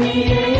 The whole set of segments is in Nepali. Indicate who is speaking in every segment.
Speaker 1: Hallelujah.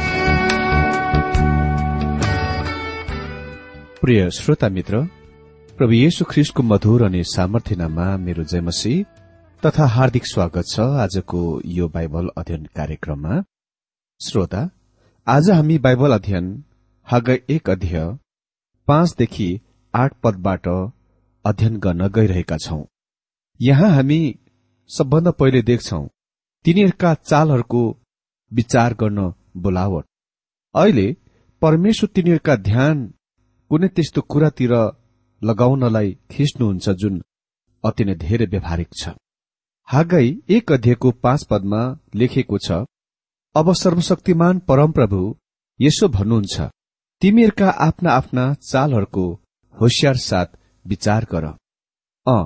Speaker 2: प्रिय श्रोता मित्र प्रभु येशु ख्रिस्टको मधुर अनि सामर्थ्य नाममा मेरो जयमसी तथा हार्दिक स्वागत छ आजको यो बाइबल अध्ययन कार्यक्रममा। श्रोता आज हामी बाइबल अध्ययन हग एक अध्यय पाँचदेखि आठ पदबाट अध्ययन गर्न गइरहेका छौं। यहाँ हामी सबभन्दा पहिले देख्छौ तिनीहरूका चालहरूको विचार गर्न बोलावट। अहिले परमेश्वर तिनीहरूका ध्यान कुनै त्यस्तो कुरातिर लगाउनलाई खिच्नुहुन्छ जुन अति नै धेरै व्यावहारिक छ। हागै एक अध्ययको पाँच पदमा लेखेको छ अब सर्वशक्तिमान परमप्रभु यसो भन्नुहुन्छ तिमीहरूका आफ्ना आफ्ना चालहरूको होसियार साथ विचार गर। अ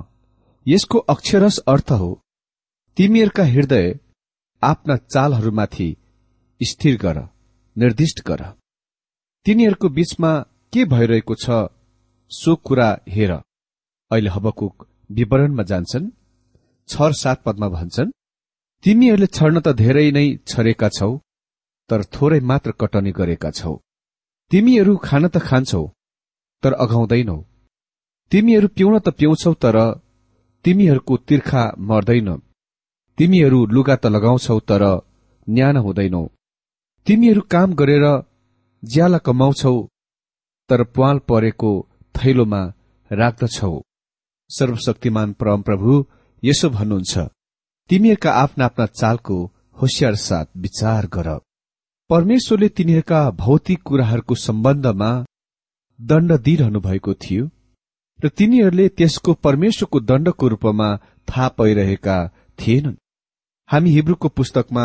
Speaker 2: यसको अक्षरस अर्थ हो तिमीहरूका हृदय आफ्ना चालहरूमाथि स्थिर गर निर्दिष्ट गर। तिनीहरूको बीचमा के भइरहेको छ सो कुरा हेर। अहिले हबकुक विवरणमा जान्छन् छ र सात पदमा भन्छन् तिमीहरूले छड्न त धेरै नै छरेका छौ तर थोरै मात्र कटनी गरेका छौ। तिमीहरू खान त खान्छौ तर अघाउँदैनौ। तिमीहरू पिउन त पिउँछौ तर तिमीहरूको तिर्खा मर्दैन। तिमीहरू लुगा त लगाउँछौ तर न्याना हुँदैनौ। तिमीहरू काम गरेर ज्याला कमाउँछौ तर प्वाल परेको थैलोमा राख्दछौ। सर्वशक्तिमान परमप्रभु यसो भन्नुहुन्छ तिमीहरूका आफ्ना आफ्ना चालको होसियार साथ विचार गर। परमेश्वरले तिनीहरूका भौतिक कुराहरूको सम्बन्धमा दण्ड दिइरहनु भएको थियो र तिनीहरूले त्यसको परमेश्वरको दण्डको रूपमा थाहा पाइरहेका थिएनन्। हामी हिब्रूको पुस्तकमा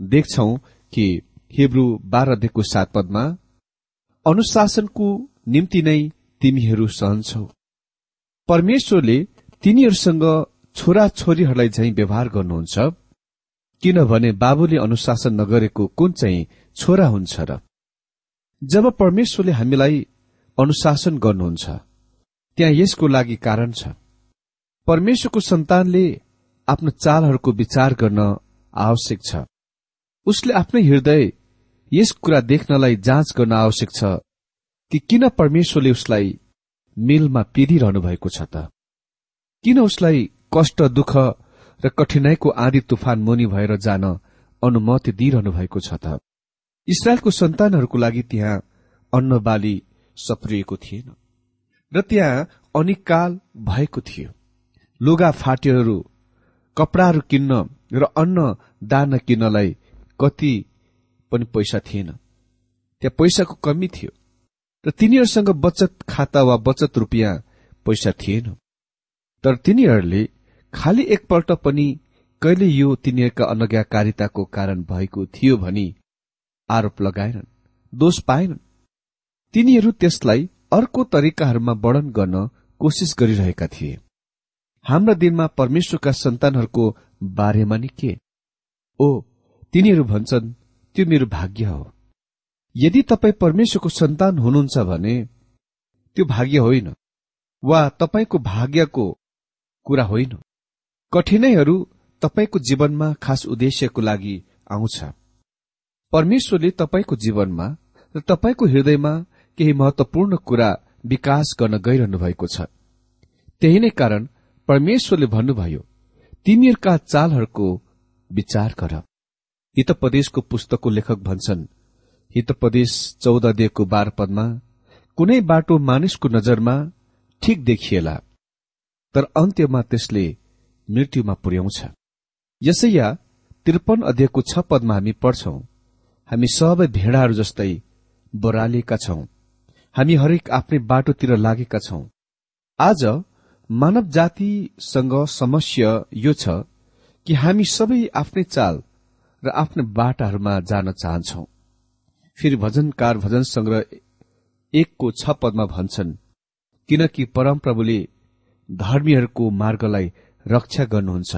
Speaker 2: देख्छौ कि हिब्रू बाह्र अध्ययको सात पदमा अनुशासनको निम्ति नै तिमीहरू सहन्छौ परमेश्वरले तिनीहरूसँग छोरा छोरीहरूलाई झैं व्यवहार गर्नुहुन्छ किनभने बाबुले अनुशासन नगरेको कुन चाहिँ छोरा हुन्छ र? जब परमेश्वरले हामीलाई अनुशासन गर्नुहुन्छ त्यहाँ यसको लागि कारण छ। परमेश्वरको सन्तानले आफ्नो चालहरूको विचार गर्न आवश्यक छ। उसले आफ्नै हृदय यस कुरा देख्नलाई जाँच गर्न आवश्यक छ कि किन परमेश्वरले उसलाई मिलमा पिदिरहनु भएको छ त? किन उसलाई कष्ट दुःख र कठिनाईको आदि तुफान मुनि भएर जान अनुमति दिइरहनु भएको छ त? इसरायलको सन्तानहरूको लागि त्यहाँ अन्न बाली सप्रिएको थिएन र त्यहाँ अनिकाल भएको थियो। लुगा फाटेहरू कपडाहरू किन्न र अन्न दान किन्नलाई कति पनि पैसा थिएन। त्यहाँ पैसाको कमी थियो र तिनीहरूसँग बचत खाता वा बचत रुपियाँ पैसा थिएन। तर तिनीहरूले खालि एकपल्ट पनि कहिले यो तिनीहरूका अनज्ञाकारिताको कारण भएको थियो भनी आरोप लगाएनन् दोष पाएनन्। तिनीहरू त्यसलाई अर्को तरिकाहरूमा वर्णन गर्न कोसिस गरिरहेका थिए। हाम्रा दिनमा परमेश्वरका सन्तानहरूको बारेमा नि के? ओ तिनीहरू भन्छन् त्यो मेरो भाग्य हो। यदि तपाईँ परमेश्वरको सन्तान हुनुहुन्छ भने त्यो भाग्य होइन वा तपाईँको भाग्यको कुरा होइन। कठिनाईहरू तपाईँको जीवनमा खास उद्देश्यको लागि आउँछ। परमेश्वरले तपाईँको जीवनमा र तपाईँको हृदयमा केही महत्वपूर्ण कुरा विकास गर्न गइरहनु भएको छ। त्यही नै कारण परमेश्वरले भन्नुभयो तिमीहरूका चालहरूको विचार गर। हितपदेशको पुस्तकको लेखक भन्छन् हितपदेश चौध दिएको बाह्र पदमा कुनै बाटो मानिसको नजरमा ठिक देखिएला तर अन्त्यमा त्यसले मृत्युमा पुर्याउँछ। यसैया त्रिपन अध्ययको छ पदमा हामी पढ्छौं हामी सबै भेडाहरू जस्तै बरालिएका छौं हामी हरेक आफ्नै बाटोतिर लागेका छौं। आज मानव जातिसँग समस्या यो छ कि हामी सबै आफ्नै चाल र आफ्नै बाटाहरूमा जान चाहन्छौ। फेरि भजनकार भजन संग्रह एकको छ पदमा भन्छन् किनकि परमप्रभुले धर्मीहरूको मार्गलाई रक्षा गर्नुहुन्छ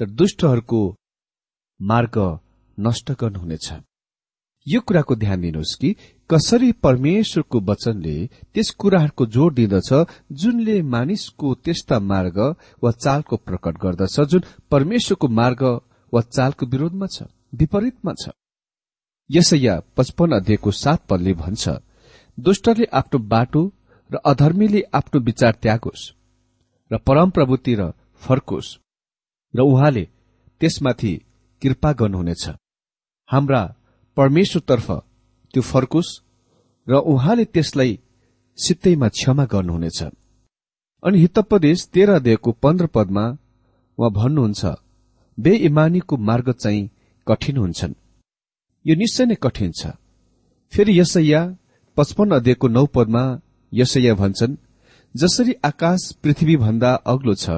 Speaker 2: तर दुष्टहरूको मार्ग नष्ट गर्नुहुनेछ। यो कुराको ध्यान दिनुहोस् कि कसरी परमेश्वरको वचनले त्यस कुराहरूको जोड़ दिँदछ जुनले मानिसको त्यस्ता मार्ग वा चालको प्रकट गर्दछ जुन परमेश्वरको मार्ग वा चालको विरोधमा छ विपरीतमा छ। यसैया पचपन्न अध्ययको सात पदले भन्छ दुष्टले आफ्नो बाटो र अधर्मीले आफ्नो विचार त्यागोस् र परमप्रभुतिर फर्कोस् र उहाँले त्यसमाथि कृपा गर्नुहुनेछ। हाम्रा परमेश्वरतर्फ त्यो फर्कोस् र उहाँले त्यसलाई सित्तैमा क्षमा गर्नुहुनेछ। अनि हितपदेश तेह्र अध्यायको पन्ध्र पदमा उहाँ भन्नुहुन्छ बेइमानीको मार्ग चाहिँ कठिन हुन्छन्। यो निश्चय नै कठिन छ। फेरि यसैया पचपन्न अध्ययको नौ पदमा यसैया भन्छन् जसरी आकाश पृथ्वी भन्दा अग्लो छ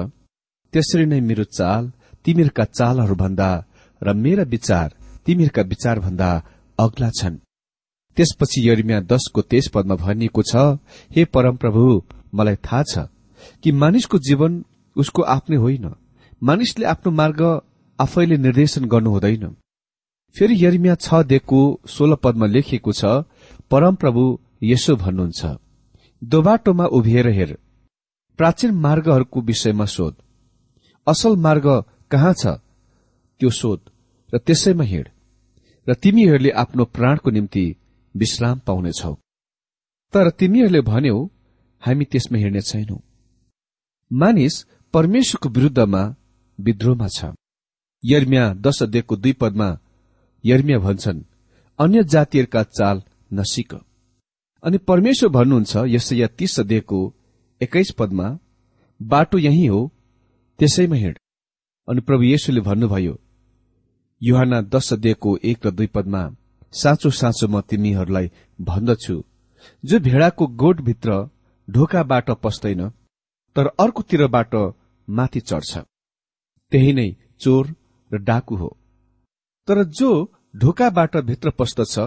Speaker 2: त्यसरी नै मेरो चाल तिमीहरूका चालहरूभन्दा र मेरा विचार तिमीहरूका विचार भन्दा अग्ला छन्। त्यसपछि यरिमिया दशको तेज पदमा भनिएको छ हे परमप्रभु मलाई थाहा छ कि मानिसको जीवन उसको आफ्नै होइन। मानिसले आफ्नो मार्ग आफैले निर्देशन गर्नु हुँदैन। फेरि यरिमिया छ देखको सोह्र पदमा लेखिएको छ परमप्रभु यसो भन्नुहुन्छ दोबाटोमा उभिएर हेर। प्राचीन मार्गहरूको विषयमा सोध। असल मार्ग कहाँ छ? त्यो सोध र त्यसैमा हिँड। र तिमीहरूले आफ्नो प्राणको निम्ति विश्राम पाउनेछौ। तर तिमीहरूले भन्यौ हामी त्यसमा हिँड्ने छैनौ। मानिस परमेश्वरको विरूद्धमा विद्रोहमा छ। यर्मिया दश अध्ययको दुई पदमा यर्मिया भन्छन् अन्य जातिहरूका चाल नसिक। अनि परमेश्वर भन्नुहुन्छ यसैया तीस अध्ययको एक्काइस पदमा बाटो यही हो त्यसैमा हिँड। अनि प्रभु येशुले भन्नुभयो युहाना दश अध्ययको एक र दुई पदमा साँचो साँचो म तिमीहरूलाई भन्दछु। जो भेडाको गोठभित्र ढोकाबाट पस्दैन तर अर्कोतिरबाट माथि चढ्छ। त्यही नै चोर र डाकु हो। तर जो ढोकाबाट भित्र पस्दछ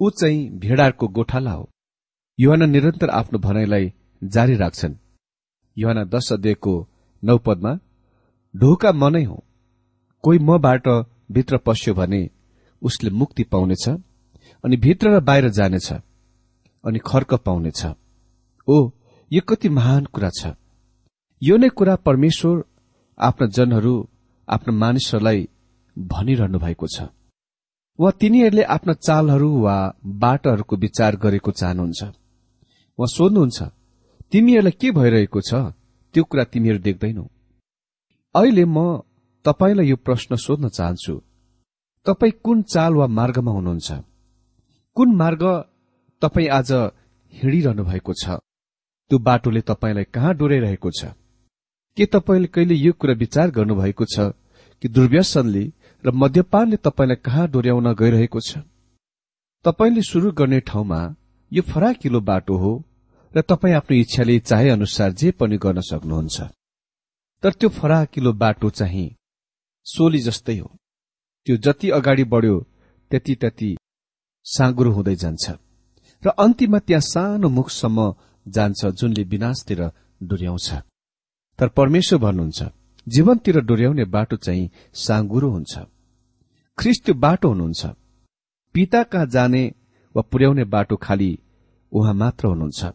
Speaker 2: ऊ चाहिँ भेडाको गोठाला हो। युहान निरन्तर आफ्नो भनाइलाई जारी राख्छन्। युहान दश अध्ययको नौ पदमा ढोका मनै हो। कोही मबाट भित्र पस्यो भने उसले मुक्ति पाउनेछ अनि भित्र र बाहिर जानेछ अनि खर्क पाउनेछ। ओ यो कति महान कुरा छ। यो नै कुरा परमेश्वर आफ्ना जनहरू आफ्ना मानिसहरूलाई भनिरहनु भएको छ। वा तिनीहरूले आफ्ना चालहरू वा बाटोहरूको विचार गरेको चाहनुहुन्छ। वा सोध्नुहुन्छ तिमीहरूलाई के भइरहेको छ? त्यो कुरा तिमीहरू देख्दैनौ। अहिले म तपाईँलाई यो प्रश्न सोध्न चाहन्छु। तपाईँ कुन चाल वा मार्गमा हुनुहुन्छ? कुन मार्ग तपाईँ आज हिँडिरहनु भएको छ? त्यो बाटोले तपाईँलाई कहाँ डोराइरहेको छ? के तपाईँले कहिले यो कुरा विचार गर्नुभएको छ कि दुर्व्यसनले र मद्यपानले तपाईँलाई कहाँ डोर्याउन गइरहेको छ? तपाईँले शुरू गर्ने ठाउँमा यो फराकिलो बाटो हो र तपाईँ आफ्नो इच्छाले चाहे अनुसार जे पनि गर्न सक्नुहुन्छ। तर त्यो फराकिलो बाटो चाहिँ सोली जस्तै हो। त्यो जति अगाडि बढ्यो त्यति त्यति साँगुरो हुँदै जान्छ र अन्तिममा त्यहाँ सानो मुखसम्म जान्छ जुनले विनाशतिर डोर्याउँछ। तर परमेश्वर भन्नुहुन्छ जीवनतिर डोर्याउने बाटो चाहिँ साँगुरो हुन्छ। ख्रिस्ट बाटो हुनुहुन्छ। पिता कहाँ जाने वा पुर्याउने बाटो खाली उहाँ मात्र हुनुहुन्छ।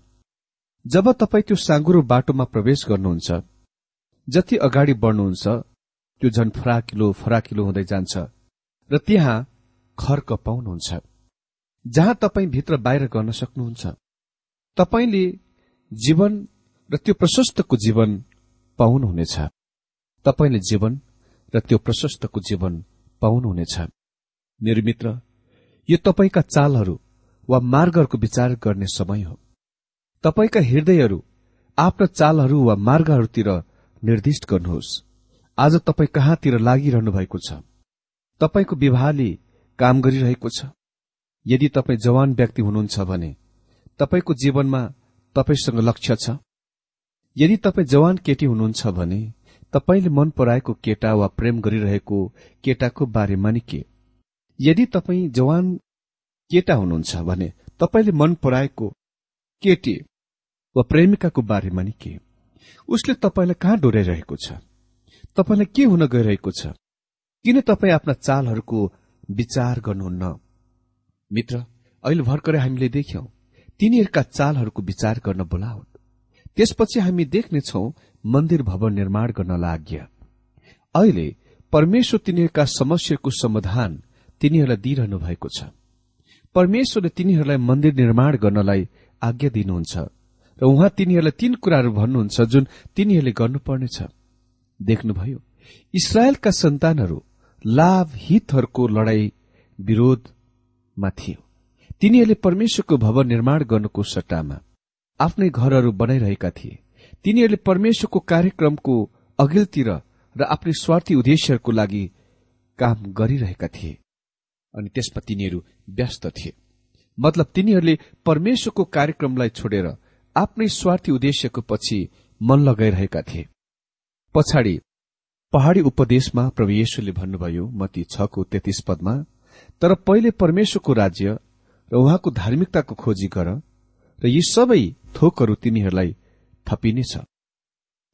Speaker 2: जब तपाईँ त्यो साँगुरो बाटोमा प्रवेश गर्नुहुन्छ जति अगाडि बढ्नुहुन्छ त्यो झन फराकिलो फराकिलो हुँदै जान्छ र त्यहाँ खर्क पाउनुहुन्छ। जहाँ तपाईँ भित्र बाहिर गर्न सक्नुहुन्छ। तपाईँले जीवन र त्यो प्रशस्तको जीवन पाउनुहुनेछ। तपाईँले जीवन र त्यो प्रशस्तको जीवन पाउनुहुनेछ। मेरो मित्र यो तपाईँका चालहरू वा मार्गहरूको विचार गर्ने समय हो। तपाईँका हृदयहरू आफ्ना चालहरू वा मार्गहरूतिर निर्दिष्ट गर्नुहोस्। आज तपाईँ कहाँतिर लागिरहनु भएको छ? तपाईँको विवाहले काम गरिरहेको छ? यदि तपाईँ जवान व्यक्ति हुनुहुन्छ भने तपाईँको जीवनमा तपाईँसँग लक्ष्य छ? यदि तपाईँ जवान केटी हुनुहुन्छ भने तपाईँले मन पराएको केटा वा प्रेम गरिरहेको केटाको बारेमा नि के यदि तपाईँ जवान केटा हुनुहुन्छ भने तपाईँले मन पराएको केटी वा प्रेमिकाको बारेमा नि के उसले तपाईँलाई कहाँ डोराइरहेको छ? तपाईँलाई के हुन गइरहेको छ? किन तपाईँ आफ्ना चालहरूको विचार गर्नुहुन्न? मित्र अहिले भर्खरै हामीले देख्यौं तिनीहरूका चालहरूको विचार गर्न बोलाउन्। त्यसपछि हामी देख्नेछौ मन्दिर भवन निर्माण गर्न लाग्य। अहिले परमेश्वर तिनीहरूका समस्याको समाधान तिनीहरूलाई दिइरहनु भएको छ। परमेश्वरले तिनीहरूलाई मन्दिर निर्माण गर्नलाई आज्ञा दिनुहुन्छ र उहाँ तिनीहरूलाई तीन कुराहरू भन्नुहुन्छ जुन तिनीहरूले गर्नुपर्नेछ। देख्नुभयो इसरायलका सन्तानहरू लाभ हितहरूको लडाई विरोधमा थियो। तिनीहरूले परमेश्वरको भवन निर्माण गर्नुको सट्टामा आफ्नै घरहरू बनाइरहेका थिए। तिनीहरूले परमेश्वरको कार्यक्रमको अघिल्तिर र आफ्नै स्वार्थी उद्देश्यहरूको लागि काम गरिरहेका थिए अनि त्यसमा तिनीहरू व्यस्त थिए। मतलब तिनीहरूले परमेश्वरको कार्यक्रमलाई छोडेर आफ्नै स्वार्थी उद्देश्यको पछि मन लगाइरहेका थिए। पछाडि पहाड़ी उपदेशमा प्रभु येशूले भन्नुभयो मती छको तेत्तीस पदमा तर पहिले परमेश्वरको राज्य र उहाँको धार्मिकताको खोजी गर र यी सबै थोकहरू तिनीहरूलाई थपिनेछ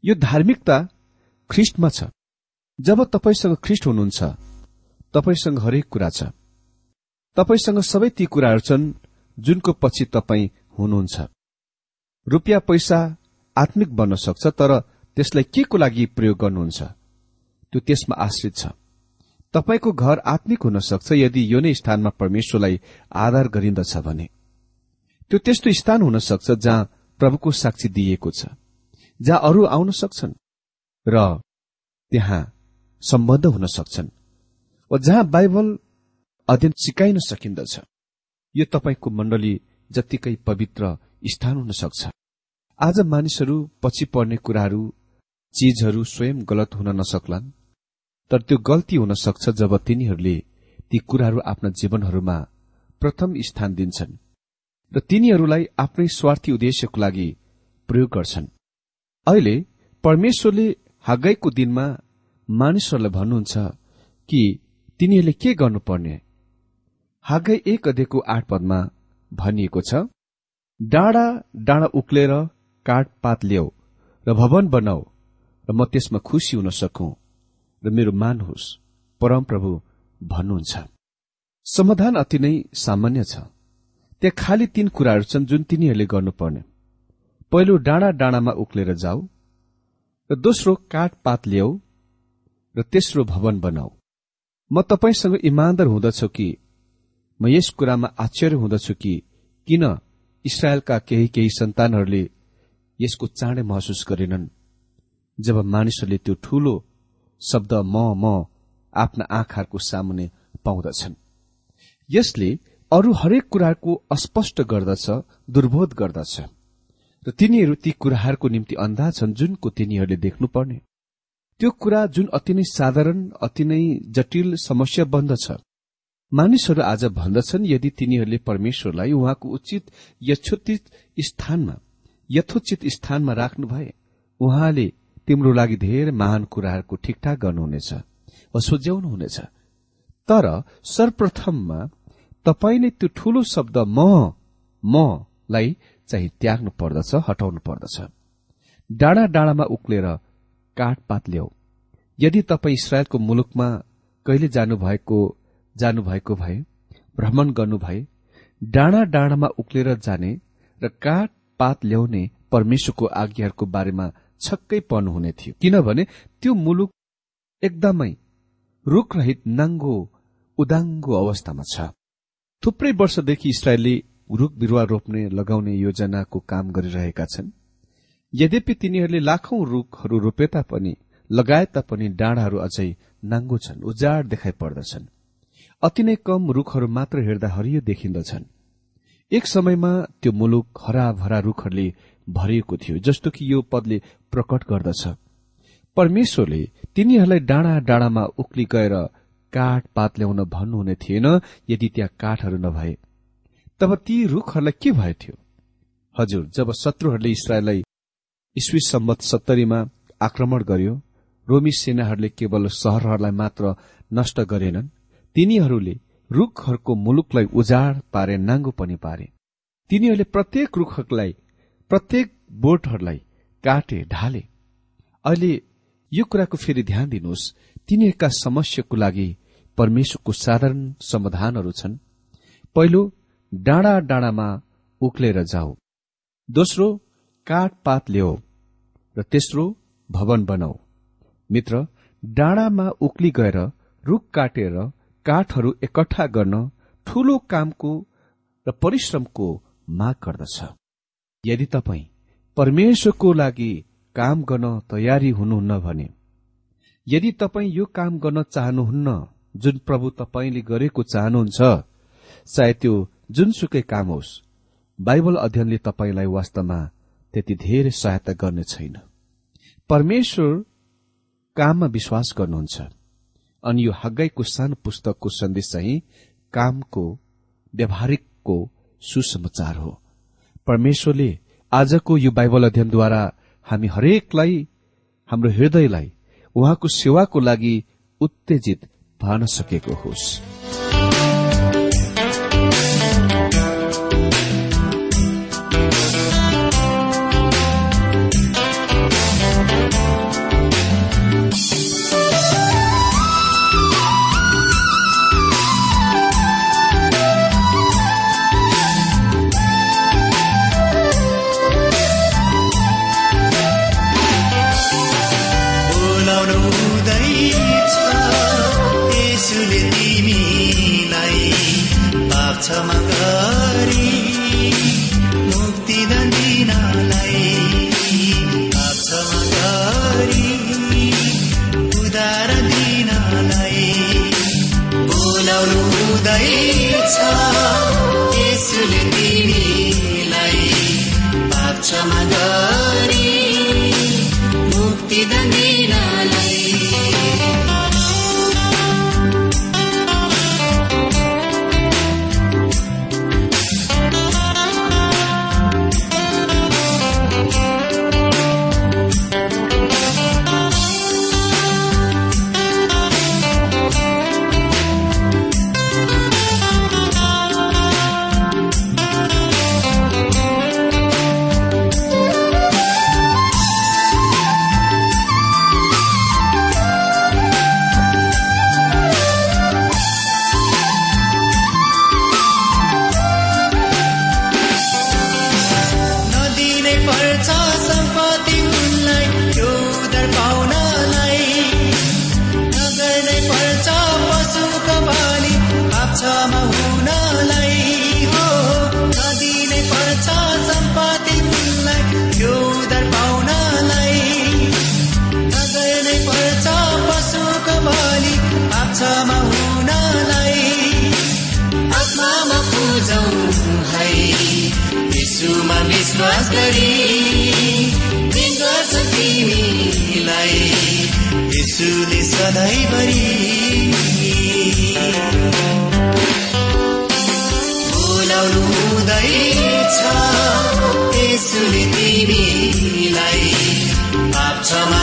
Speaker 2: यो धार्मिकता ख्रिस्टमा छ। जब तपाईँसँग ख्रिस्ट हुनुहुन्छ तपाईँसँग हरेक कुरा छ। तपाईँसँग सबै ती कुराहरू छन् जुनको पछि तपाईँ हुनुहुन्छ। रुपियाँ पैसा आत्मिक बन्न सक्छ तर त्यसलाई के को लागि प्रयोग गर्नुहुन्छ? त्यो त्यसमा आश्रित छ। तपाईँको घर आत्मिक हुन सक्छ यदि यो नै स्थानमा परमेश्वरलाई आधार गरिन्दछ भने। त्यो त्यस्तो स्थान हुन सक्छ जहाँ प्रभुको साक्षी दिइएको छ जहाँ अरू आउन सक्छन् र त्यहाँ सम्बन्ध हुन सक्छन् वा जहाँ बाइबल अध्ययन सिकाइन सकिन्दछ। यो तपाईँको मण्डली जत्तिकै पवित्र स्थान हुन सक्छ। आज मानिसहरू पछि पर्ने कुराहरू चीजहरू स्वयं गलत हुन नसक्लान् तर त्यो गल्ती हुन सक्छ जब तिनीहरूले ती कुराहरू आफ्ना जीवनहरूमा प्रथम स्थान दिन्छन्। र तिनीहरूलाई आफ्नै स्वार्थी उद्देश्यको लागि प्रयोग गर्छन्। अहिले परमेश्वरले हागैको दिनमा मानिसहरूलाई भन्नुहुन्छ कि तिनीहरूले के गर्नुपर्ने? हागै एक अध्ययको आठ पदमा भनिएको छ डाँडा डाँडा उक्लेर काठपात ल्याऊ र भवन बनाऊ र म त्यसमा खुसी हुन सकौं र मेरो मान होस् परमप्रभु भन्नुहुन्छ। समाधान अति नै सामान्य छ। त्यहाँ खालि तीन कुराहरू छन् जुन तिनीहरूले गर्नुपर्ने। पहिलो डाँडा डाँडामा उक्लेर जाऊ र दोस्रो काठपात ल्याऊ र तेस्रो भवन बनाऊ। म तपाईँसँग इमान्दार हुँदछु कि म यस कुरामा आश्चर्य हुँदछु कि किन इसरायलका केही केही सन्तानहरूले यसको चाँडै महसुस गरेनन्? जब मानिसहरूले त्यो ठूलो शब्द म म आफ्ना आँखाहरूको सामुने पाउँदछन्। यसले अरू हरेक कुराको अस्पष्ट गर्दछ दुर्बोध गर्दछ। र तिनीहरू ती कुराहरूको निम्ति अन्धा छन् जुनको तिनीहरूले देख्नुपर्ने। त्यो कुरा जुन अति नै साधारण अति नै जटिल समस्या बन्दछ मानिसहरू आज भन्दछन् यदि तिनीहरूले परमेश्वरलाई उहाँको उचित यथोचित स्थानमा यथोचित स्थानमा राख्नु भए उहाँले तिम्रो लागि धेरै महान कुराहरूको ठिकठाक गर्नुहुनेछ वा सुझ्याउनुहुनेछ। तर सर्वप्रथममा तपाईँले त्यो ठूलो शब्द म मलाई चाहिँ त्याग्नु पर्दछ हटाउनु पर्दछ। डाँडा डाँडामा उक्लेर काठपात ल्याऊ यदि तपाईँ इसरायलको मुलुकमा कहिले जानुभएको जानुभएको भए भ्रमण गर्नु भए डाँडा डाँडामा उक्लेर जाने र काठ पात ल्याउने परमेश्वरको आज्ञाहरूको बारेमा छक्कै पर्नुहुने थियो। किनभने त्यो मुलुक एकदमै रुखरहित नाङ्गो उदाङ्गो अवस्थामा छ। थुप्रै वर्षदेखि इसरायलले रुख बिरुवा रोप्ने लगाउने योजनाको काम गरिरहेका छन्। यद्यपि तिनीहरूले लाखौं रुखहरू रोपे तापनि लगाए तापनि डाँडाहरू अझै नाङ्गो छन् उजाड देखाइ पर्दछन्। अति नै कम रुखहरू मात्र हेर्दा हरियो देखिन्दछन्। एक समयमा त्यो मुलुक हराभरा रुखहरूले भरिएको थियो जस्तो कि यो पदले प्रकट गर्दछ। परमेश्वरले तिनीहरूलाई डाँडा डाँडामा उक्ली गएर काठ पात ल्याउन भन्नुहुने थिएन यदि त्यहाँ काठहरू नभए। तब ती रुखहरूलाई के भयो थियो? हजुर जब शत्रुहरूले इसरायललाई इस्वी सम्मत सत्तरीमा आक्रमण गर्यो रोमी सेनाहरूले केवल शहरहरूलाई मात्र नष्ट गरेनन् तिनीहरूले रुखहरूको मुलुकलाई उजाड पारे नाङ्गो पनि पारे। तिनीहरूले प्रत्येक रुखलाई प्रत्येक बोटहरूलाई काटे ढाले। अहिले यो कुराको फेरि ध्यान दिनुहोस्। तिनीहरूका समस्याको लागि परमेश्वरको साधारण समाधानहरू छन्। पहिलो डाँडा डाँडामा उक्लेर जाऊ। दोस्रो काठ पात ल्याऊ। र तेस्रो भवन बनाऊ। मित्र डाँडामा उक्ली गएर रुख काटेर काठहरू एकट्ठा गर्न ठूलो कामको र परिश्रमको माग गर्दछ। यदि तपाईँ परमेश्वरको लागि काम गर्न तयारी हुनुहुन्न भने यदि तपाईँ यो काम गर्न चाहनुहुन्न जुन प्रभु तपाईँले गरेको चाहनुहुन्छ सायद त्यो जुनसुकै काम होस्। बाइबल अध्ययनले तपाईँलाई वास्तवमा त्यति धेरै सहायता गर्ने छैन। परमेश्वर काममा विश्वास गर्नुहुन्छ अनि यो हग्गाईको सानो पुस्तकको सन्देश चाहिँ कामको व्यावहारिकको सुसमाचार हो। परमेश्वरले आजको यो बाइबल अध्ययनद्वारा हामी हरेकलाई हाम्रो हृदयलाई उहाँको सेवाको लागि उत्तेजित पार्न सकेको होस्।
Speaker 3: यसुले सधैँभरि बोलाउनु हुँदैछ यसुले तिमीलाई पाप क्षमा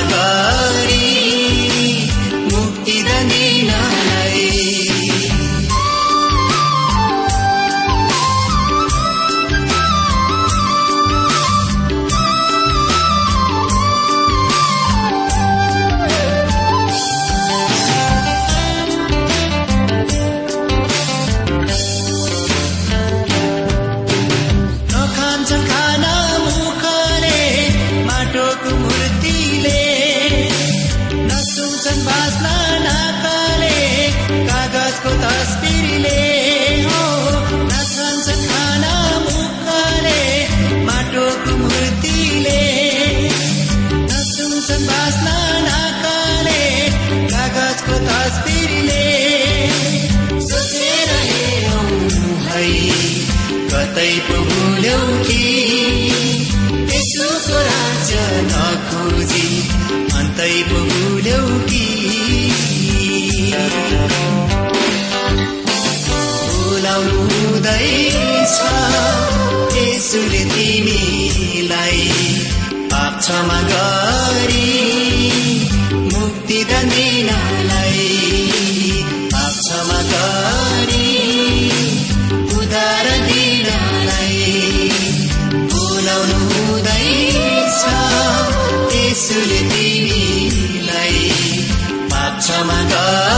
Speaker 3: भुल्यौ कि बोलाउनु हुँदैछ यसुले तिमीलाई पाप पाप